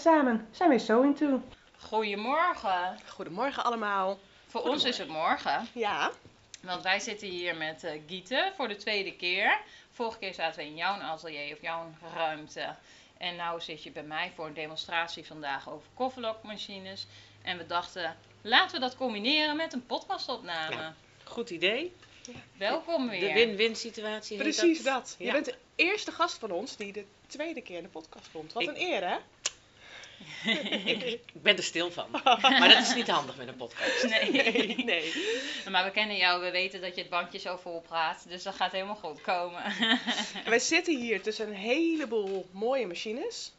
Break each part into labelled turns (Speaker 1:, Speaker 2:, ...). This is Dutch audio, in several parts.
Speaker 1: samen zijn we Sewing To.
Speaker 2: Goedemorgen.
Speaker 1: Goedemorgen allemaal.
Speaker 2: Voor ons is het morgen,
Speaker 1: Ja,
Speaker 2: want wij zitten hier met eh Gieten voor de tweede keer. Vorige keer zaten we in jouw atelier of jouw ruimte. En nu zit je bij mij voor een demonstratie vandaag over kofferlokmachines. En we dachten, laten we dat combineren met een podcastopname.
Speaker 3: Ja. Goed idee.
Speaker 2: Welkom weer.
Speaker 3: De win-win situatie.
Speaker 1: precies dat. Je
Speaker 3: Ja.
Speaker 1: bent de eerste gast van ons die de tweede keer in de podcast komt. Wat
Speaker 3: Ik-
Speaker 1: een eer, hè?
Speaker 3: Ik, ik ben er stil van. Maar dat is niet handig met een podcast.
Speaker 2: Nee.
Speaker 1: Nee, nee.
Speaker 2: Maar we kennen jou, we weten dat je het bandje zo vol praat. Dus dat gaat helemaal goed komen.
Speaker 1: Wij zitten hier tussen een heleboel mooie machines.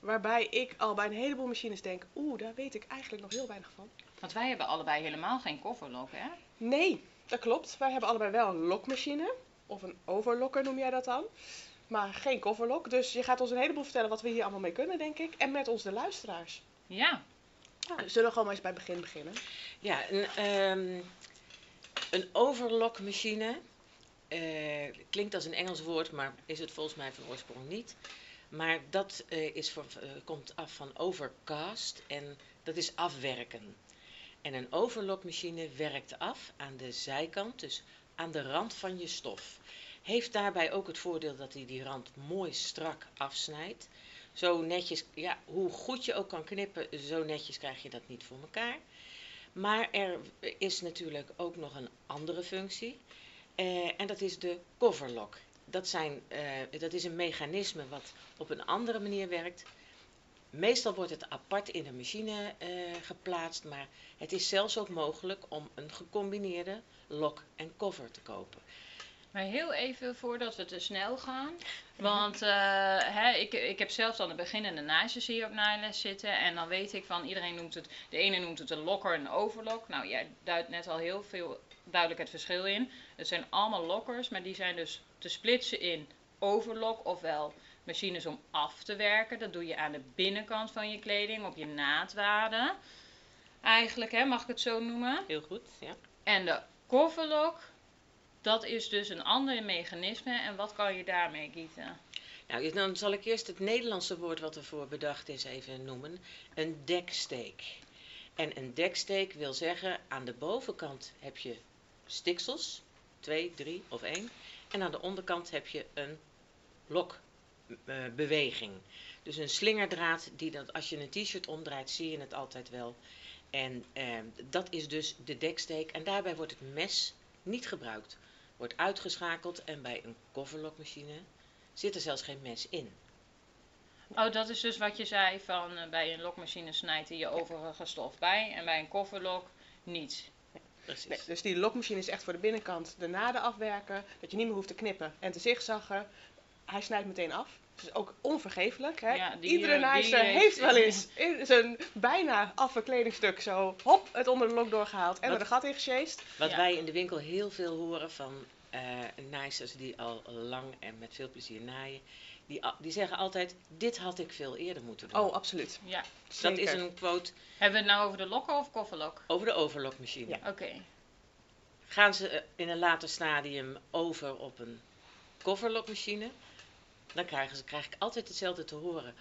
Speaker 1: Waarbij ik al bij een heleboel machines denk, oeh, daar weet ik eigenlijk nog heel weinig van.
Speaker 2: Want wij hebben allebei helemaal geen kofferlok, hè?
Speaker 1: Nee, dat klopt. Wij hebben allebei wel een lokmachine. Of een overlokker noem jij dat dan. Maar geen coverlock. Dus je gaat ons een heleboel vertellen wat we hier allemaal mee kunnen, denk ik. En met ons de luisteraars.
Speaker 2: Ja.
Speaker 1: Nou, zullen we gewoon maar eens bij het begin beginnen?
Speaker 3: Ja, een, ehm een overlockmachine. eh, klinkt als een Engels woord, maar is het volgens mij van oorsprong niet. Maar dat eh, is voor, eh, komt af van overcast en dat is afwerken. En een overlockmachine werkt af aan de zijkant, dus aan de rand van je stof. Heeft daarbij ook het voordeel dat hij die rand mooi strak afsnijdt. Zo netjes, ja, hoe goed je ook kan knippen, zo netjes krijg je dat niet voor elkaar. Maar er is natuurlijk ook nog een andere functie. eh, en dat is de coverlock. Dat, zijn, eh, dat is een mechanisme wat op een andere manier werkt. Meestal wordt het apart in de machine eh, geplaatst, maar het is zelfs ook mogelijk om een gecombineerde lock en cover te kopen.
Speaker 2: Maar heel even voordat we te snel gaan. Want eh, hè, ik, ik heb zelfs aan de beginnende hier op naailes zitten. En dan weet ik van iedereen noemt het. De ene noemt het een lokker en een overlock. Nou, jij duidt net al heel veel duidelijk het verschil in. Het zijn allemaal lokkers, maar die zijn dus te splitsen in overlock ofwel machines om af te werken. Dat doe je aan de binnenkant van je kleding, op je naadwaden. Eigenlijk, hè, mag ik het zo noemen.
Speaker 3: Heel goed, ja.
Speaker 2: En de coverlock, dat is dus een ander mechanisme. En wat kan je daarmee gieten?
Speaker 3: Nou, dan zal ik eerst het Nederlandse woord wat ervoor bedacht is even noemen. Een deksteek. En een deksteek wil zeggen, aan de bovenkant heb je stiksels, twee, drie of één. En aan de onderkant heb je een lokbeweging. dus een slingerdraad die dat, als je een t-shirt omdraait, zie je het altijd wel. En eh, dat is dus de deksteek. En daarbij wordt het mes niet gebruikt. Wordt uitgeschakeld en bij een coverlockmachine zit er zelfs geen mes in.
Speaker 2: Oh, dat is dus wat je zei van eh, bij een lokmachine snijdt hij je overige stof bij. En bij een coverlock niet.
Speaker 3: Precies.
Speaker 1: Nee, dus die lokmachine is echt voor de binnenkant de naden afwerken. Dat je niet meer hoeft te knippen en te zigzaggen. Hij snijdt meteen af. Dus ook onvergeeflijk. Hè?
Speaker 2: Ja, die,
Speaker 1: Iedere
Speaker 2: eh,
Speaker 1: naaister heeft,
Speaker 2: heeft-
Speaker 1: wel eens in zijn bijna affe kledingstuk zo hop het onder de lok doorgehaald en
Speaker 3: Wat-
Speaker 1: er een gat in gesjeest.
Speaker 3: Wat
Speaker 2: Ja.
Speaker 3: wij in de winkel heel veel horen van eh naaisters die al lang en met veel plezier naaien. Die, die zeggen altijd, dit had ik veel eerder moeten doen.
Speaker 1: Oh, absoluut.
Speaker 2: Ja.
Speaker 3: dat is een quote
Speaker 2: Hebben we het nou over de lokken of coverlock?
Speaker 3: over de overlockmachine.
Speaker 1: Ja.
Speaker 2: Oké.
Speaker 3: Gaan ze eh, in een later stadium over op een coverlockmachine, dan krijgen ze, krijg ik altijd hetzelfde te horen.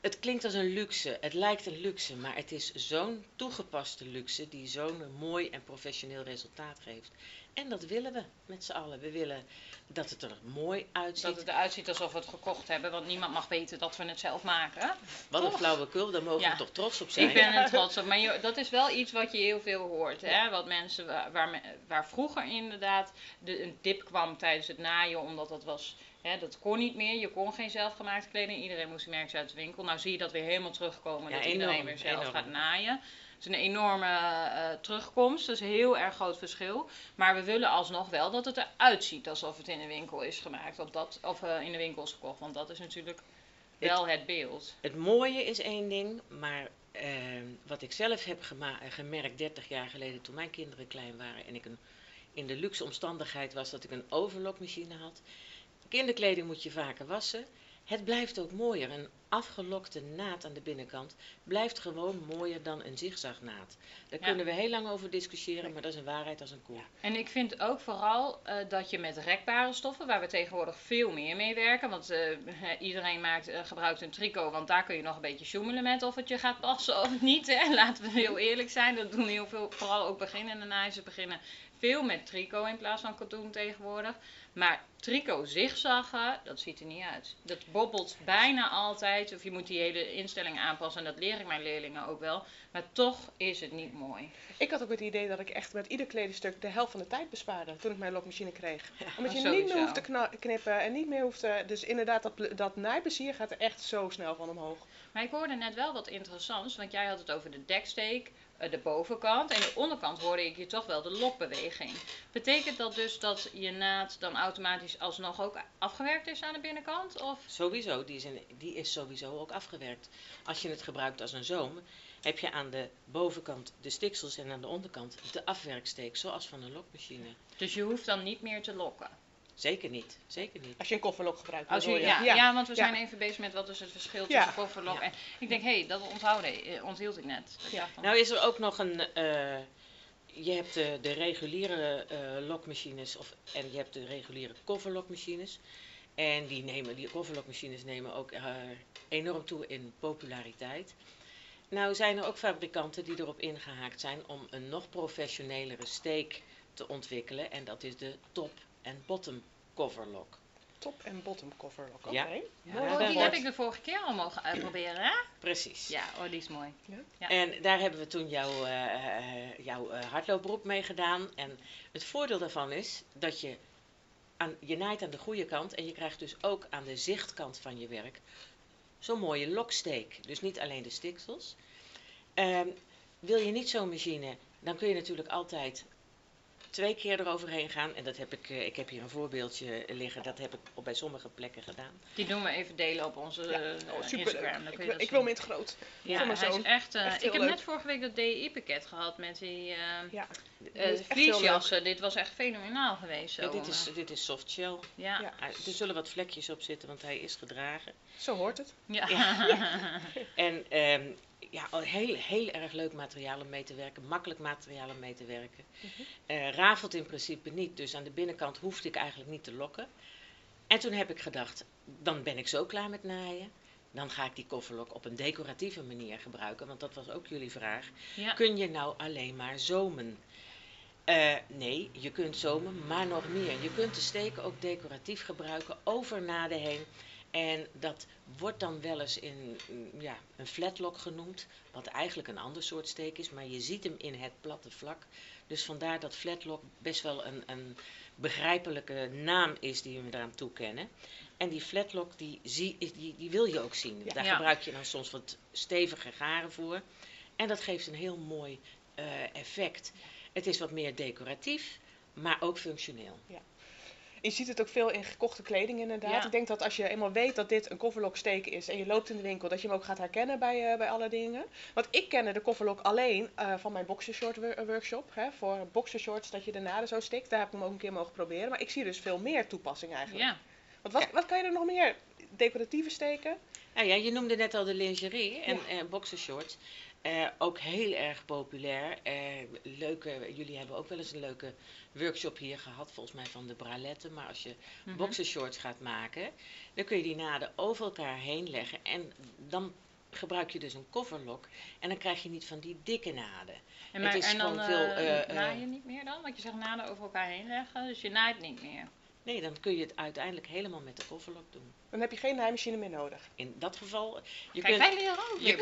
Speaker 3: Het klinkt als een luxe, het lijkt een luxe, maar het is zo'n toegepaste luxe die zo'n mooi en professioneel resultaat geeft. En dat willen we met z'n allen. We willen dat het er mooi uitziet.
Speaker 2: Dat het eruit ziet alsof we het gekocht hebben, want niemand mag weten dat we het zelf maken.
Speaker 3: Wat een flauwekul, daar mogen
Speaker 2: Ja.
Speaker 3: we toch trots op zijn.
Speaker 2: Ik ben er trots op, maar je- dat is wel iets wat je heel veel hoort. Hè? Wat mensen, waar, waar vroeger inderdaad de, een dip kwam tijdens het naaien, omdat dat was, hè, dat kon niet meer. Je kon geen zelfgemaakte kleding, iedereen moest die merkjes uit de winkel. Nou zie je dat weer helemaal terugkomen,
Speaker 3: Ja,
Speaker 2: dat iedereen weer zelf
Speaker 3: enorm.
Speaker 2: gaat naaien. Het is een enorme eh, terugkomst, dat is een heel erg groot verschil. Maar we willen alsnog wel dat het eruit ziet alsof het in de winkel is gemaakt, of, dat, of eh, in de winkel is gekocht. Want dat is natuurlijk wel het beeld.
Speaker 3: Het mooie is één ding, maar eh, wat ik zelf heb gemerkt 30 jaar geleden toen mijn kinderen klein waren en ik een, in de luxe omstandigheid was dat ik een overlockmachine had. Kinderkleding moet je vaker wassen. Het blijft ook mooier. Een afgelokte naad aan de binnenkant blijft gewoon mooier dan een zigzagnaad. Daar
Speaker 2: Ja.
Speaker 3: kunnen we heel lang over discussiëren, maar dat is een waarheid als een koe.
Speaker 2: En ik vind ook vooral eh, dat je met rekbare stoffen, waar we tegenwoordig veel meer mee werken, want eh, iedereen maakt, eh, gebruikt een tricot, want daar kun je nog een beetje sjoemelen met of het je gaat passen of niet. Hè. Laten we heel eerlijk zijn, dat doen heel veel, vooral ook beginnende naaien beginnen veel met tricot in plaats van katoen tegenwoordig. Maar tricot zigzaggen, dat ziet er niet uit. Dat bobbelt bijna altijd, of je moet die hele instelling aanpassen en dat leer ik mijn leerlingen ook wel. Maar toch is het niet mooi.
Speaker 1: Ik had ook het idee dat ik echt met ieder kledingstuk de helft van de tijd bespaarde toen ik mijn lokmachine kreeg. Omdat je niet meer hoeft te knippen en niet meer hoeft te... Dus inderdaad, dat, dat naaiplezier gaat er echt zo snel van omhoog.
Speaker 2: Maar ik hoorde net wel wat interessants, want jij had het over de deksteek, eh, de bovenkant en de onderkant hoorde ik je toch wel de lokbeweging. Betekent dat dus dat je naad dan automatisch alsnog ook afgewerkt is aan de binnenkant? Of?
Speaker 3: Sowieso, die is, in- die is sowieso ook afgewerkt. Als je het gebruikt als een zoom, heb je aan de bovenkant de stiksels en aan de onderkant de afwerksteek, zoals van een lokmachine.
Speaker 2: Dus je hoeft dan niet meer te lokken.
Speaker 3: Zeker niet, zeker niet.
Speaker 1: Als je een kofferlok gebruikt.
Speaker 2: Als je, ja,
Speaker 1: je?
Speaker 2: ja. want we
Speaker 1: Ja.
Speaker 2: zijn even bezig met wat is het verschil
Speaker 1: Ja.
Speaker 2: tussen kofferlok
Speaker 3: Ja.
Speaker 2: en... Ik denk, hé, hey, dat onthouden, eh, onthield ik net.
Speaker 1: Ja.
Speaker 3: Nou is er ook nog een, eh, je hebt de, de reguliere eh, lokmachines of, en je hebt de reguliere kofferlokmachines. En die, nemen, die kofferlokmachines nemen ook eh, enorm toe in populariteit. Nou zijn er ook fabrikanten die erop ingehaakt zijn om een nog professionelere steek te ontwikkelen. En dat is de top- en bottom coverlock.
Speaker 1: Top en bottom kofferlok. Oké.
Speaker 3: Ja.
Speaker 2: Oh, die heb ik de vorige keer al mogen uitproberen, hè?
Speaker 3: Precies.
Speaker 2: Ja, oh, die is mooi. Ja.
Speaker 3: En daar hebben we toen jouw, eh, eh, jouw eh, hardloopbroek mee gedaan. En het voordeel daarvan is dat je, aan, je naait aan de goede kant en je krijgt dus ook aan de zichtkant van je werk zo'n mooie loksteek. Dus niet alleen de stiksels. Ehm, wil je niet zo'n machine, dan kun je natuurlijk altijd twee keer eroverheen gaan. En dat heb ik, eh, ik heb hier een voorbeeldje liggen, dat heb ik op, bij sommige plekken gedaan.
Speaker 2: Die doen we even delen op onze
Speaker 1: Ja.
Speaker 2: eh,
Speaker 1: Oh,
Speaker 2: Instagram.
Speaker 1: Ik, wil- ik wil
Speaker 2: zien.
Speaker 1: hem in het groot.
Speaker 2: Ja,
Speaker 1: voor mijn
Speaker 2: hij is echt, eh,
Speaker 1: Echt
Speaker 2: ik heb
Speaker 1: leuk.
Speaker 2: net vorige week dat DI-pakket gehad met die eh
Speaker 1: Ja.
Speaker 2: eh, vliesjassen. Dit was echt fenomenaal geweest. Zo.
Speaker 3: Ja, dit, is, dit is soft shell.
Speaker 2: ja.
Speaker 1: Ja.
Speaker 3: Er zullen wat vlekjes op zitten, want hij is gedragen.
Speaker 1: Zo hoort het.
Speaker 2: Ja.
Speaker 3: En ehm, ja, al heel, heel erg leuk materiaal om mee te werken. Makkelijk materiaal om mee te werken. Eh, rafelt in principe niet, dus aan de binnenkant hoefde ik eigenlijk niet te lokken. En toen heb ik gedacht, dan ben ik zo klaar met naaien. Dan ga ik die kofferlok op een decoratieve manier gebruiken, want dat was ook jullie vraag.
Speaker 2: ja.
Speaker 3: Kun je nou alleen maar zomen? Eh, nee, je kunt zomen, maar nog meer. Je kunt de steken ook decoratief gebruiken over naden heen. En dat wordt dan wel eens in mm, ja, een flatlock genoemd, wat eigenlijk een ander soort steek is, maar je ziet hem in het platte vlak. Dus vandaar dat flatlock best wel een, een begrijpelijke naam is die we eraan toekennen. En die flatlock, die, zie, die, die wil je ook zien.
Speaker 1: Ja.
Speaker 3: Daar
Speaker 2: Ja.
Speaker 3: gebruik je dan soms wat stevige garen voor. En dat geeft een heel mooi eh, effect. Het is wat meer decoratief, maar ook functioneel.
Speaker 1: Je ziet het ook veel in gekochte kleding inderdaad.
Speaker 2: Ja.
Speaker 1: Ik denk dat als je eenmaal weet dat dit een kofferloksteek is en je loopt in de winkel, dat je hem ook gaat herkennen bij, eh, bij alle dingen. Want ik kende de kofferlok alleen eh, van mijn boxershort eh, workshop. Hè, voor boxershorts dat je de naden zo stikt. Daar heb ik hem ook een keer mogen proberen. Maar ik zie dus veel meer toepassing eigenlijk.
Speaker 2: ja.
Speaker 1: Want wat, wat kan je er nog meer? Decoratieve steken?
Speaker 3: Nou ja, je noemde net al de lingerie en
Speaker 1: Ja.
Speaker 3: eh, boxershorts. Eh, ook heel erg populair. Eh, leuke, jullie hebben ook wel eens een leuke workshop hier gehad, volgens mij van de braletten. Maar als je
Speaker 2: Mhm.
Speaker 3: boxershorts gaat maken, dan kun je die naden over elkaar heen leggen. En dan gebruik je dus een coverlock. En dan krijg je niet van die dikke naden.
Speaker 2: En,
Speaker 3: Het
Speaker 2: maar,
Speaker 3: is
Speaker 2: en dan
Speaker 3: veel,
Speaker 2: eh, naai je niet meer dan? Want je zegt naden over elkaar heen leggen, dus je naait niet meer.
Speaker 3: Nee, dan kun je het uiteindelijk helemaal met de coverlock doen.
Speaker 1: Dan heb je geen naaimachine meer nodig.
Speaker 3: In dat geval, je
Speaker 2: Kijk,
Speaker 3: kunt,
Speaker 2: wij leren ook
Speaker 3: je kunt-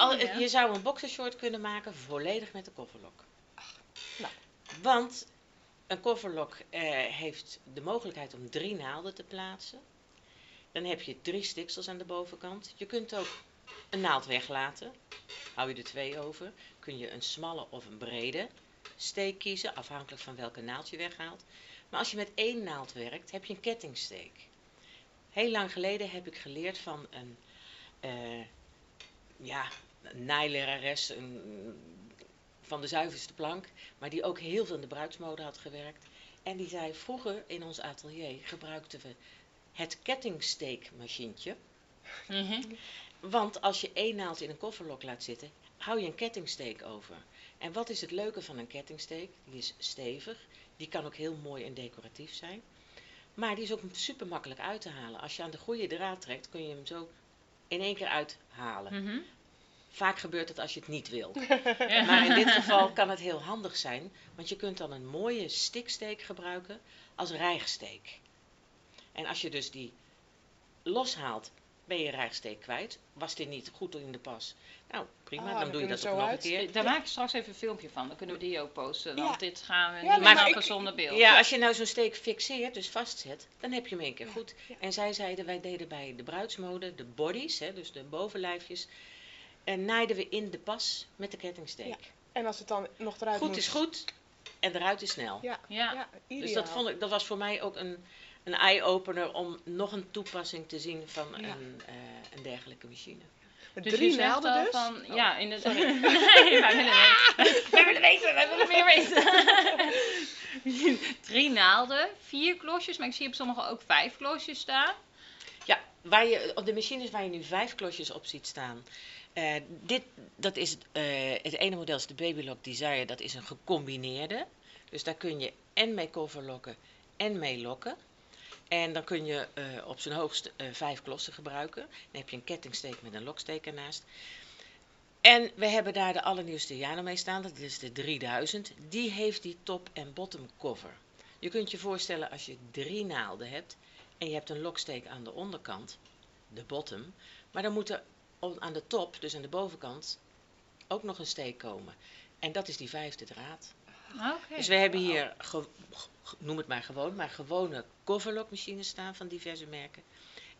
Speaker 3: al,
Speaker 2: ja.
Speaker 3: je zou een boxershort kunnen maken volledig met de coverlock.
Speaker 1: nou.
Speaker 3: Want een coverlock eh, heeft de mogelijkheid om drie naalden te plaatsen. Dan heb je drie stiksels aan de bovenkant. Je kunt ook een naald weglaten. Hou je er twee over, kun je een smalle of een brede steek kiezen, afhankelijk van welke naald je weghaalt. Maar als je met één naald werkt, heb je een kettingsteek. Heel lang geleden heb ik geleerd van een, eh, ja, een, van de zuiverste plank, maar die ook heel veel in de bruidsmode had gewerkt. En die zei, vroeger in ons atelier gebruikten we het kettingsteekmachientje.
Speaker 2: Mhm.
Speaker 3: Want als je één naald in een kofferlok laat zitten, hou je een kettingsteek over. En wat is het leuke van een kettingsteek? Die is stevig, die kan ook heel mooi en decoratief zijn. Maar die is ook super makkelijk uit te halen. Als je aan de goede draad trekt, kun je hem zo in één keer uithalen.
Speaker 2: Mhm.
Speaker 3: Vaak gebeurt het als je het niet wil.
Speaker 2: Ja.
Speaker 3: Maar in dit geval kan het heel handig zijn, want je kunt dan een mooie stiksteek gebruiken als rijgsteek. En als je dus die loshaalt, ben je rijgsteek kwijt. Was die niet goed in de pas? Nou, prima,
Speaker 1: Ah,
Speaker 3: dan, doe je dat ook nog
Speaker 1: uit.
Speaker 3: een keer.
Speaker 2: Daar maak ik straks even een filmpje van. Dan kunnen we die ook posten. Want
Speaker 1: Ja.
Speaker 2: dit gaan we
Speaker 1: Ja,
Speaker 2: niet maken zonder beeld.
Speaker 3: Ja, als je nou zo'n steek fixeert, dus vastzet, dan heb je hem één keer
Speaker 1: Ja,
Speaker 3: goed.
Speaker 1: ja.
Speaker 3: En zij zeiden, wij deden bij de bruidsmode de bodies, hè, dus de bovenlijfjes, en naaiden we in de pas met de kettingsteek.
Speaker 1: Ja, En als het dan nog eruit
Speaker 3: Goed
Speaker 1: moet.
Speaker 3: is goed en eruit is snel.
Speaker 1: Ja,
Speaker 2: Ja.
Speaker 1: ja, ideaal.
Speaker 3: Dus dat, vond ik, dat was voor mij ook een, een eye-opener om nog een toepassing te zien van
Speaker 1: Ja.
Speaker 3: een, eh, een dergelijke machine.
Speaker 1: Met
Speaker 2: Dus
Speaker 1: drie naalden
Speaker 2: al
Speaker 1: dus?
Speaker 2: van,
Speaker 1: Oh.
Speaker 2: ja, in het... nee, wij willen weten. Wij willen weten, wij willen meer weten. Drie naalden, vier klosjes, maar ik zie op sommige ook vijf klosjes staan.
Speaker 3: Ja, waar je, op de machines waar je nu vijf klosjes op ziet staan. Eh, dit, dat is eh, het ene model is de Babylock Desire, dat is een gecombineerde. Dus daar kun je en mee coverlokken en mee lokken. En dan kun je eh, op zijn hoogst vijf klossen gebruiken. Dan heb je een kettingsteek met een loksteek ernaast. En we hebben daar de allernieuwste Jano mee staan, dat is de 3000. Die heeft die top- en bottom cover. Je kunt je voorstellen als je drie naalden hebt en je hebt een loksteek aan de onderkant, de bottom, maar dan moet op- aan de top, dus aan de bovenkant, ook nog een steek komen. En dat is die vijfde draad.
Speaker 2: Oké.
Speaker 3: Dus we hebben hier, noem het maar gewoon, maar gewone coverlockmachines staan van diverse merken.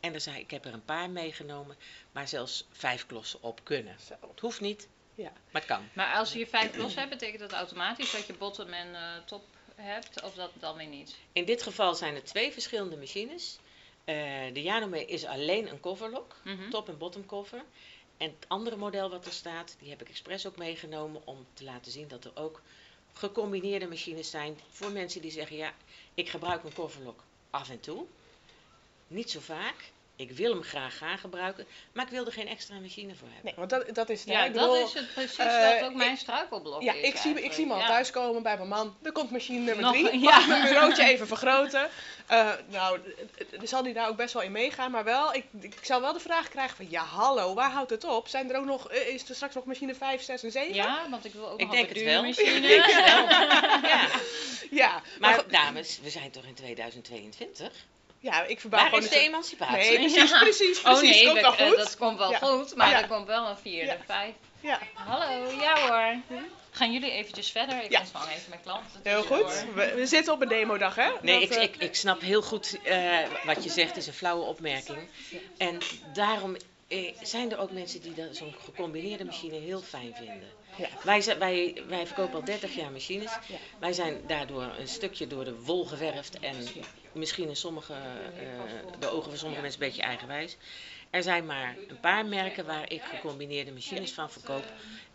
Speaker 3: En er zijn, ik heb er een paar meegenomen, waar zelfs vijf klossen op kunnen.
Speaker 1: Zo.
Speaker 3: Het hoeft niet,
Speaker 1: Ja.
Speaker 3: maar het kan.
Speaker 2: Maar als je hier vijf los hebt, betekent dat automatisch dat je bottom en eh, top hebt? Of dat dan weer niet?
Speaker 3: In dit geval zijn er twee verschillende machines. Eh, de Janome is alleen een coverlock,
Speaker 2: Mhm.
Speaker 3: top en bottom cover. En het andere model wat er staat, die heb ik expres ook meegenomen om te laten zien dat er ook gecombineerde machines zijn voor mensen die zeggen, ja, ik gebruik een coverlock af en toe. Niet zo vaak. Ik wil hem graag gaan gebruiken, maar ik wil er geen extra machine voor hebben.
Speaker 1: Nee, want dat, dat is.
Speaker 2: Ja,
Speaker 1: ik
Speaker 2: dat
Speaker 1: bedoel,
Speaker 2: is het precies
Speaker 1: eh,
Speaker 2: dat ook mijn struikelblok
Speaker 1: Ja,
Speaker 2: is
Speaker 1: ik zie, ik zie me al
Speaker 2: Ja.
Speaker 1: thuiskomen bij mijn man. Er komt machine nummer
Speaker 2: Nog-
Speaker 1: drie.
Speaker 2: ja.
Speaker 1: Mag mijn bureautje even vergroten? Eh, nou, zal die daar ook best wel in meegaan. Maar wel, ik, ik zou wel de vraag krijgen van... Ja, hallo, waar houdt het op? Zijn er ook nog... eh, is er straks nog machine 5, 6 en 7?
Speaker 2: Ja, want ik wil ook
Speaker 3: Ik
Speaker 2: nog
Speaker 3: denk
Speaker 2: een
Speaker 3: het wel.
Speaker 2: machine.
Speaker 3: Ik denk het wel. Ja.
Speaker 1: Ja, maar,
Speaker 3: Maar dames, we zijn toch in 2022?
Speaker 1: Ja ik verbouw
Speaker 3: Waar
Speaker 1: gewoon...
Speaker 3: is de emancipatie?
Speaker 1: Nee, precies, precies, precies.
Speaker 2: Oh nee,
Speaker 1: komt
Speaker 2: eh,
Speaker 1: goed.
Speaker 2: dat komt wel
Speaker 1: Ja.
Speaker 2: goed, maar
Speaker 1: Ja.
Speaker 2: er komt wel een vierde,
Speaker 1: Ja.
Speaker 2: vijf.
Speaker 1: Ja,
Speaker 2: Hallo, ja hoor. Gaan jullie eventjes verder? Ik
Speaker 1: Ja.
Speaker 2: ontvang even mijn klanten.
Speaker 1: heel goed. We, we zitten op een demodag, hè?
Speaker 3: Nee,
Speaker 1: Dat,
Speaker 3: ik,
Speaker 1: eh,
Speaker 3: ik, ik snap heel goed eh, wat je zegt, is een flauwe opmerking. En daarom eh, zijn er ook mensen die dat- zo'n gecombineerde machine heel fijn vinden.
Speaker 1: Ja.
Speaker 3: Wij, zijn- wij, wij verkopen al 30 jaar machines.
Speaker 1: Ja.
Speaker 3: Wij zijn daardoor een stukje door de wol geverfd en misschien in sommige, eh, de ogen van sommige mensen een beetje eigenwijs. Er zijn maar een paar merken waar ik gecombineerde machines van verkoop.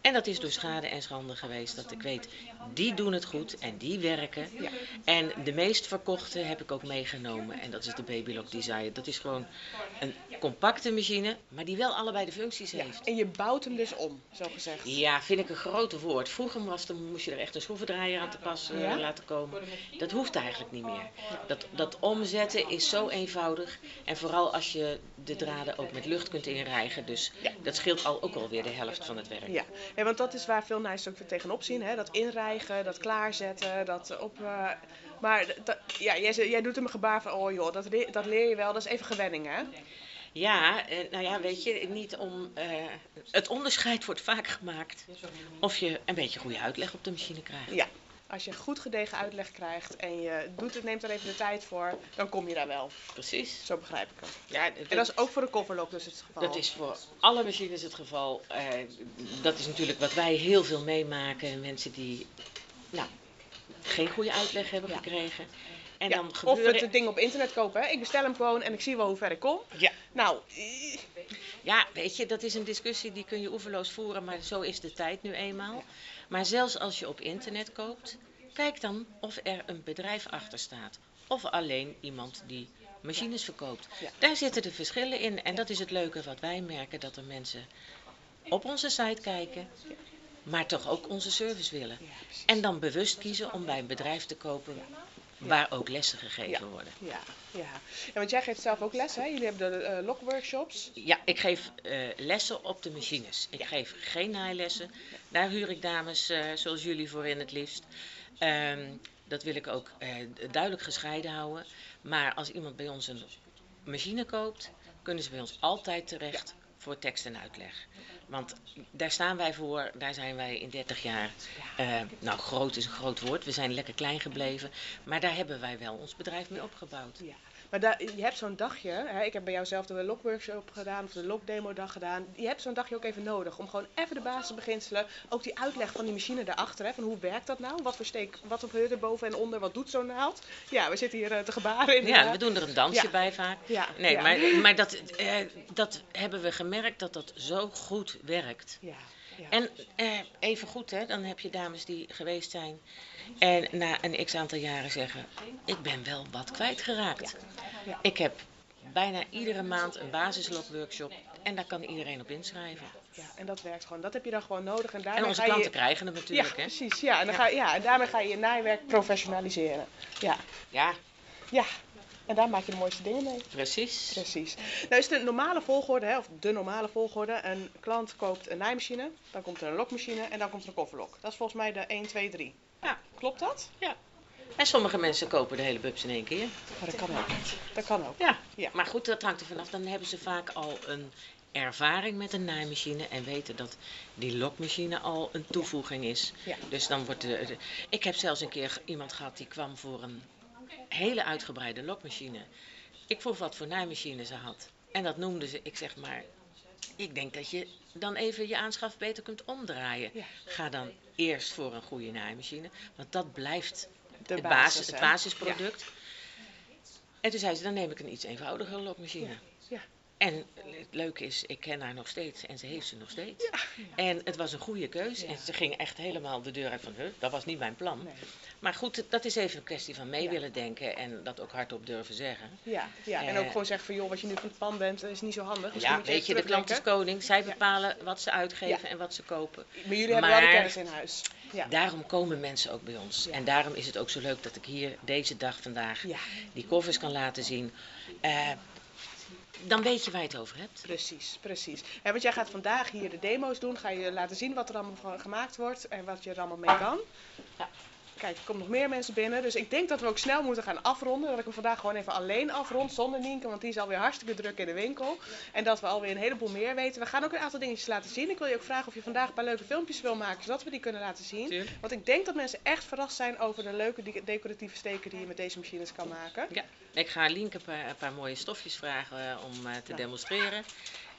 Speaker 3: En dat is door schade en schande geweest dat ik weet, die doen het goed en die werken.
Speaker 1: Ja.
Speaker 3: En de meest verkochte heb ik ook meegenomen en dat is de Babylock Desire. Dat is gewoon een compacte machine, maar die wel allebei de functies
Speaker 1: ja.
Speaker 3: heeft.
Speaker 1: En je bouwt hem dus om, zo gezegd.
Speaker 3: Ja, vind ik een groot woord. Vroeger was, dan moest je er echt een schroevendraaier aan te pas eh,
Speaker 1: Ja?
Speaker 3: laten komen. Dat hoeft eigenlijk niet meer. Dat, dat omzetten is zo eenvoudig. En vooral als je de draden ook met lucht kunt inrijgen. Dus
Speaker 1: Ja.
Speaker 3: dat scheelt al ook alweer de helft van het werk.
Speaker 1: Ja. ja, want dat is waar veel nijs ook tegenop zien. Hè? Dat inrijgen, dat klaarzetten, dat op... eh, maar dat, ja, jij, jij doet hem een gebaar van, oh joh, dat, leer- dat leer je wel. Dat is even gewenning, hè?
Speaker 3: Ja, eh, nou ja, weet je, niet om. eh, het onderscheid wordt vaak gemaakt of je een beetje goede uitleg op de machine krijgt.
Speaker 1: Ja. Als je goed gedegen uitleg krijgt en je doet het, neemt er even de tijd voor, dan kom je daar wel.
Speaker 3: Precies.
Speaker 1: Zo begrijp ik het.
Speaker 3: Ja,
Speaker 1: En dat is ook voor de coverlock dus het geval.
Speaker 3: Dat is voor alle machines het geval. Eh, dat is natuurlijk wat wij heel veel meemaken. Mensen die nou, geen goede uitleg hebben
Speaker 1: Ja.
Speaker 3: gekregen. En
Speaker 1: Ja,
Speaker 3: dan
Speaker 1: Of
Speaker 3: gebeuren...
Speaker 1: het ding op internet kopen. Hè? Ik bestel hem gewoon en ik zie wel hoe ver ik kom.
Speaker 3: Ja.
Speaker 1: Nou,
Speaker 3: Ja, weet je, dat is een discussie die kun je oeverloos voeren, maar zo is de tijd nu eenmaal. Maar zelfs als je op internet koopt, kijk dan of er een bedrijf achter staat. Of alleen iemand die machines verkoopt. Daar zitten de verschillen in. En dat is het leuke wat wij merken, dat er mensen op onze site kijken, maar toch ook onze service willen. En dan bewust kiezen om bij een bedrijf te kopen waar ook lessen gegeven worden.
Speaker 1: Ja, ja. want jij geeft zelf ook les, hè? Jullie hebben de eh lokworkshops.
Speaker 3: Ja, ik geef eh, lessen op de machines. Ik geef geen naaillessen. Daar huur ik dames eh, zoals jullie voor in het liefst. Ehm, dat wil ik ook duidelijk gescheiden houden. Maar als iemand bij ons een machine koopt, kunnen ze bij ons altijd terecht voor tekst en uitleg. Want daar staan wij voor, daar zijn wij in 30 jaar. eh, nou, groot is een groot woord, we zijn lekker klein gebleven. Maar daar hebben wij wel ons bedrijf mee opgebouwd.
Speaker 1: Ja. Maar je hebt zo'n dagje, hè? ik heb bij jou zelf de lokworkshop gedaan of de lokdemo dag gedaan. Je hebt zo'n dagje ook even nodig om gewoon even de basisbeginselen, ook die uitleg van die machine daarachter, hè? van hoe werkt dat nou? Wat voor steek, wat gebeurt er boven en onder, wat doet zo'n naald? Ja, we zitten hier eh, te gebaren in
Speaker 3: Ja, we doen er een dansje
Speaker 1: Ja.
Speaker 3: bij vaak.
Speaker 1: Ja,
Speaker 3: Nee,
Speaker 1: ja.
Speaker 3: maar, maar dat, eh, dat hebben we gemerkt dat dat zo goed werkt.
Speaker 1: Ja, ja.
Speaker 3: En eh, even goed, hè, dan heb je dames die geweest zijn en na een x aantal jaren zeggen: Ik ben wel wat kwijtgeraakt.
Speaker 1: Ja.
Speaker 3: Ik heb bijna iedere maand een basislokworkshop en daar kan iedereen op inschrijven.
Speaker 1: ja, en dat werkt gewoon. Dat heb je dan gewoon nodig. En,
Speaker 3: En onze
Speaker 1: ga je,
Speaker 3: klanten krijgen
Speaker 1: Ja,
Speaker 3: natuurlijk. hè?
Speaker 1: precies. Ja, en, dan Ga, ja, en daarmee ga je je naaiwerk professionaliseren. Ja,
Speaker 3: Ja,
Speaker 1: ja. En daar maak je de mooiste dingen mee.
Speaker 3: precies.
Speaker 1: Precies. Nou is de normale volgorde, hè, of de normale volgorde, een klant koopt een naaimachine, dan komt er een lokmachine en dan komt er een kofferlok. Dat is volgens mij de 1, 2, 3.
Speaker 3: Ja.
Speaker 1: Klopt dat?
Speaker 3: En sommige mensen kopen de hele bubs in één keer.
Speaker 1: Maar dat kan ook. Dat kan ook.
Speaker 3: Ja.
Speaker 1: Ja.
Speaker 3: maar goed, dat hangt er vanaf. Dan hebben ze vaak al een ervaring met een naaimachine en weten dat die lokmachine al een toevoeging is.
Speaker 1: Ja.
Speaker 3: Dus dan wordt de, de- Ik heb zelfs een keer iemand gehad die kwam voor een hele uitgebreide lokmachine. Ik vroeg wat voor naaimachine ze had. En dat noemde ze. Ik zeg maar, ik denk dat je dan even je aanschaf beter kunt omdraaien.
Speaker 1: Ja.
Speaker 3: Ga dan eerst voor een goede naaimachine. Want dat blijft
Speaker 1: De
Speaker 3: het,
Speaker 1: basis,
Speaker 3: basis, het basisproduct. En toen zei ze, dan neem ik een iets eenvoudiger lokmachine.
Speaker 1: Ja.
Speaker 3: En het leuke is, ik ken haar nog steeds en ze heeft ze nog steeds. En het was een goede keus.
Speaker 1: Ja.
Speaker 3: En ze ging echt helemaal de deur uit van, huh, dat was niet mijn plan.
Speaker 1: Nee.
Speaker 3: Maar goed, dat is even een kwestie van mee
Speaker 1: Ja.
Speaker 3: willen denken en dat ook hardop durven zeggen.
Speaker 1: Ja, ja. en
Speaker 3: Eh,
Speaker 1: ook gewoon zeggen van joh, wat je nu van het plan bent, dat is niet zo handig. Misschien
Speaker 3: ja,
Speaker 1: je
Speaker 3: weet je, de klant is koning. Zij
Speaker 1: Ja.
Speaker 3: bepalen wat ze uitgeven
Speaker 1: Ja.
Speaker 3: en wat ze kopen.
Speaker 1: Maar jullie hebben wel de kennis in huis. Ja.
Speaker 3: Daarom komen mensen ook bij ons.
Speaker 1: Ja.
Speaker 3: En daarom is het ook zo leuk dat ik hier deze dag vandaag
Speaker 1: ja,
Speaker 3: die koffers kan laten zien. Eh, dan weet je waar je het over hebt.
Speaker 1: precies, precies. En want jij gaat vandaag hier de demo's doen, ga je laten zien wat er allemaal gemaakt wordt en wat je er allemaal mee kan.
Speaker 3: Ja.
Speaker 1: Kijk, er komen nog meer mensen binnen, dus ik denk dat we ook snel moeten gaan afronden. Dat ik hem vandaag gewoon even alleen afrond, zonder Nienke, want die is alweer hartstikke druk in de winkel. En dat we alweer een heleboel meer weten. We gaan ook een aantal dingetjes laten zien. Ik wil je ook vragen of je vandaag een paar leuke filmpjes wil maken, zodat we die kunnen laten zien. Want ik denk dat mensen echt verrast zijn over de leuke de- decoratieve steken die je met deze machines kan maken.
Speaker 3: Ja, ik ga Lienke een paar, een paar mooie stofjes vragen eh, om eh, te
Speaker 1: Nou.
Speaker 3: demonstreren.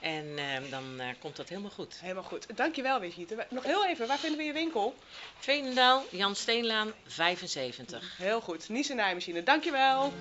Speaker 3: En eh, dan eh, komt dat helemaal goed.
Speaker 1: Helemaal goed. Dankjewel, Brigitte. Nog heel even, waar vinden we je winkel?
Speaker 3: Veenendaal, Jan Steenlaan, 75.
Speaker 1: Heel goed. Niese naaimachine. Dankjewel.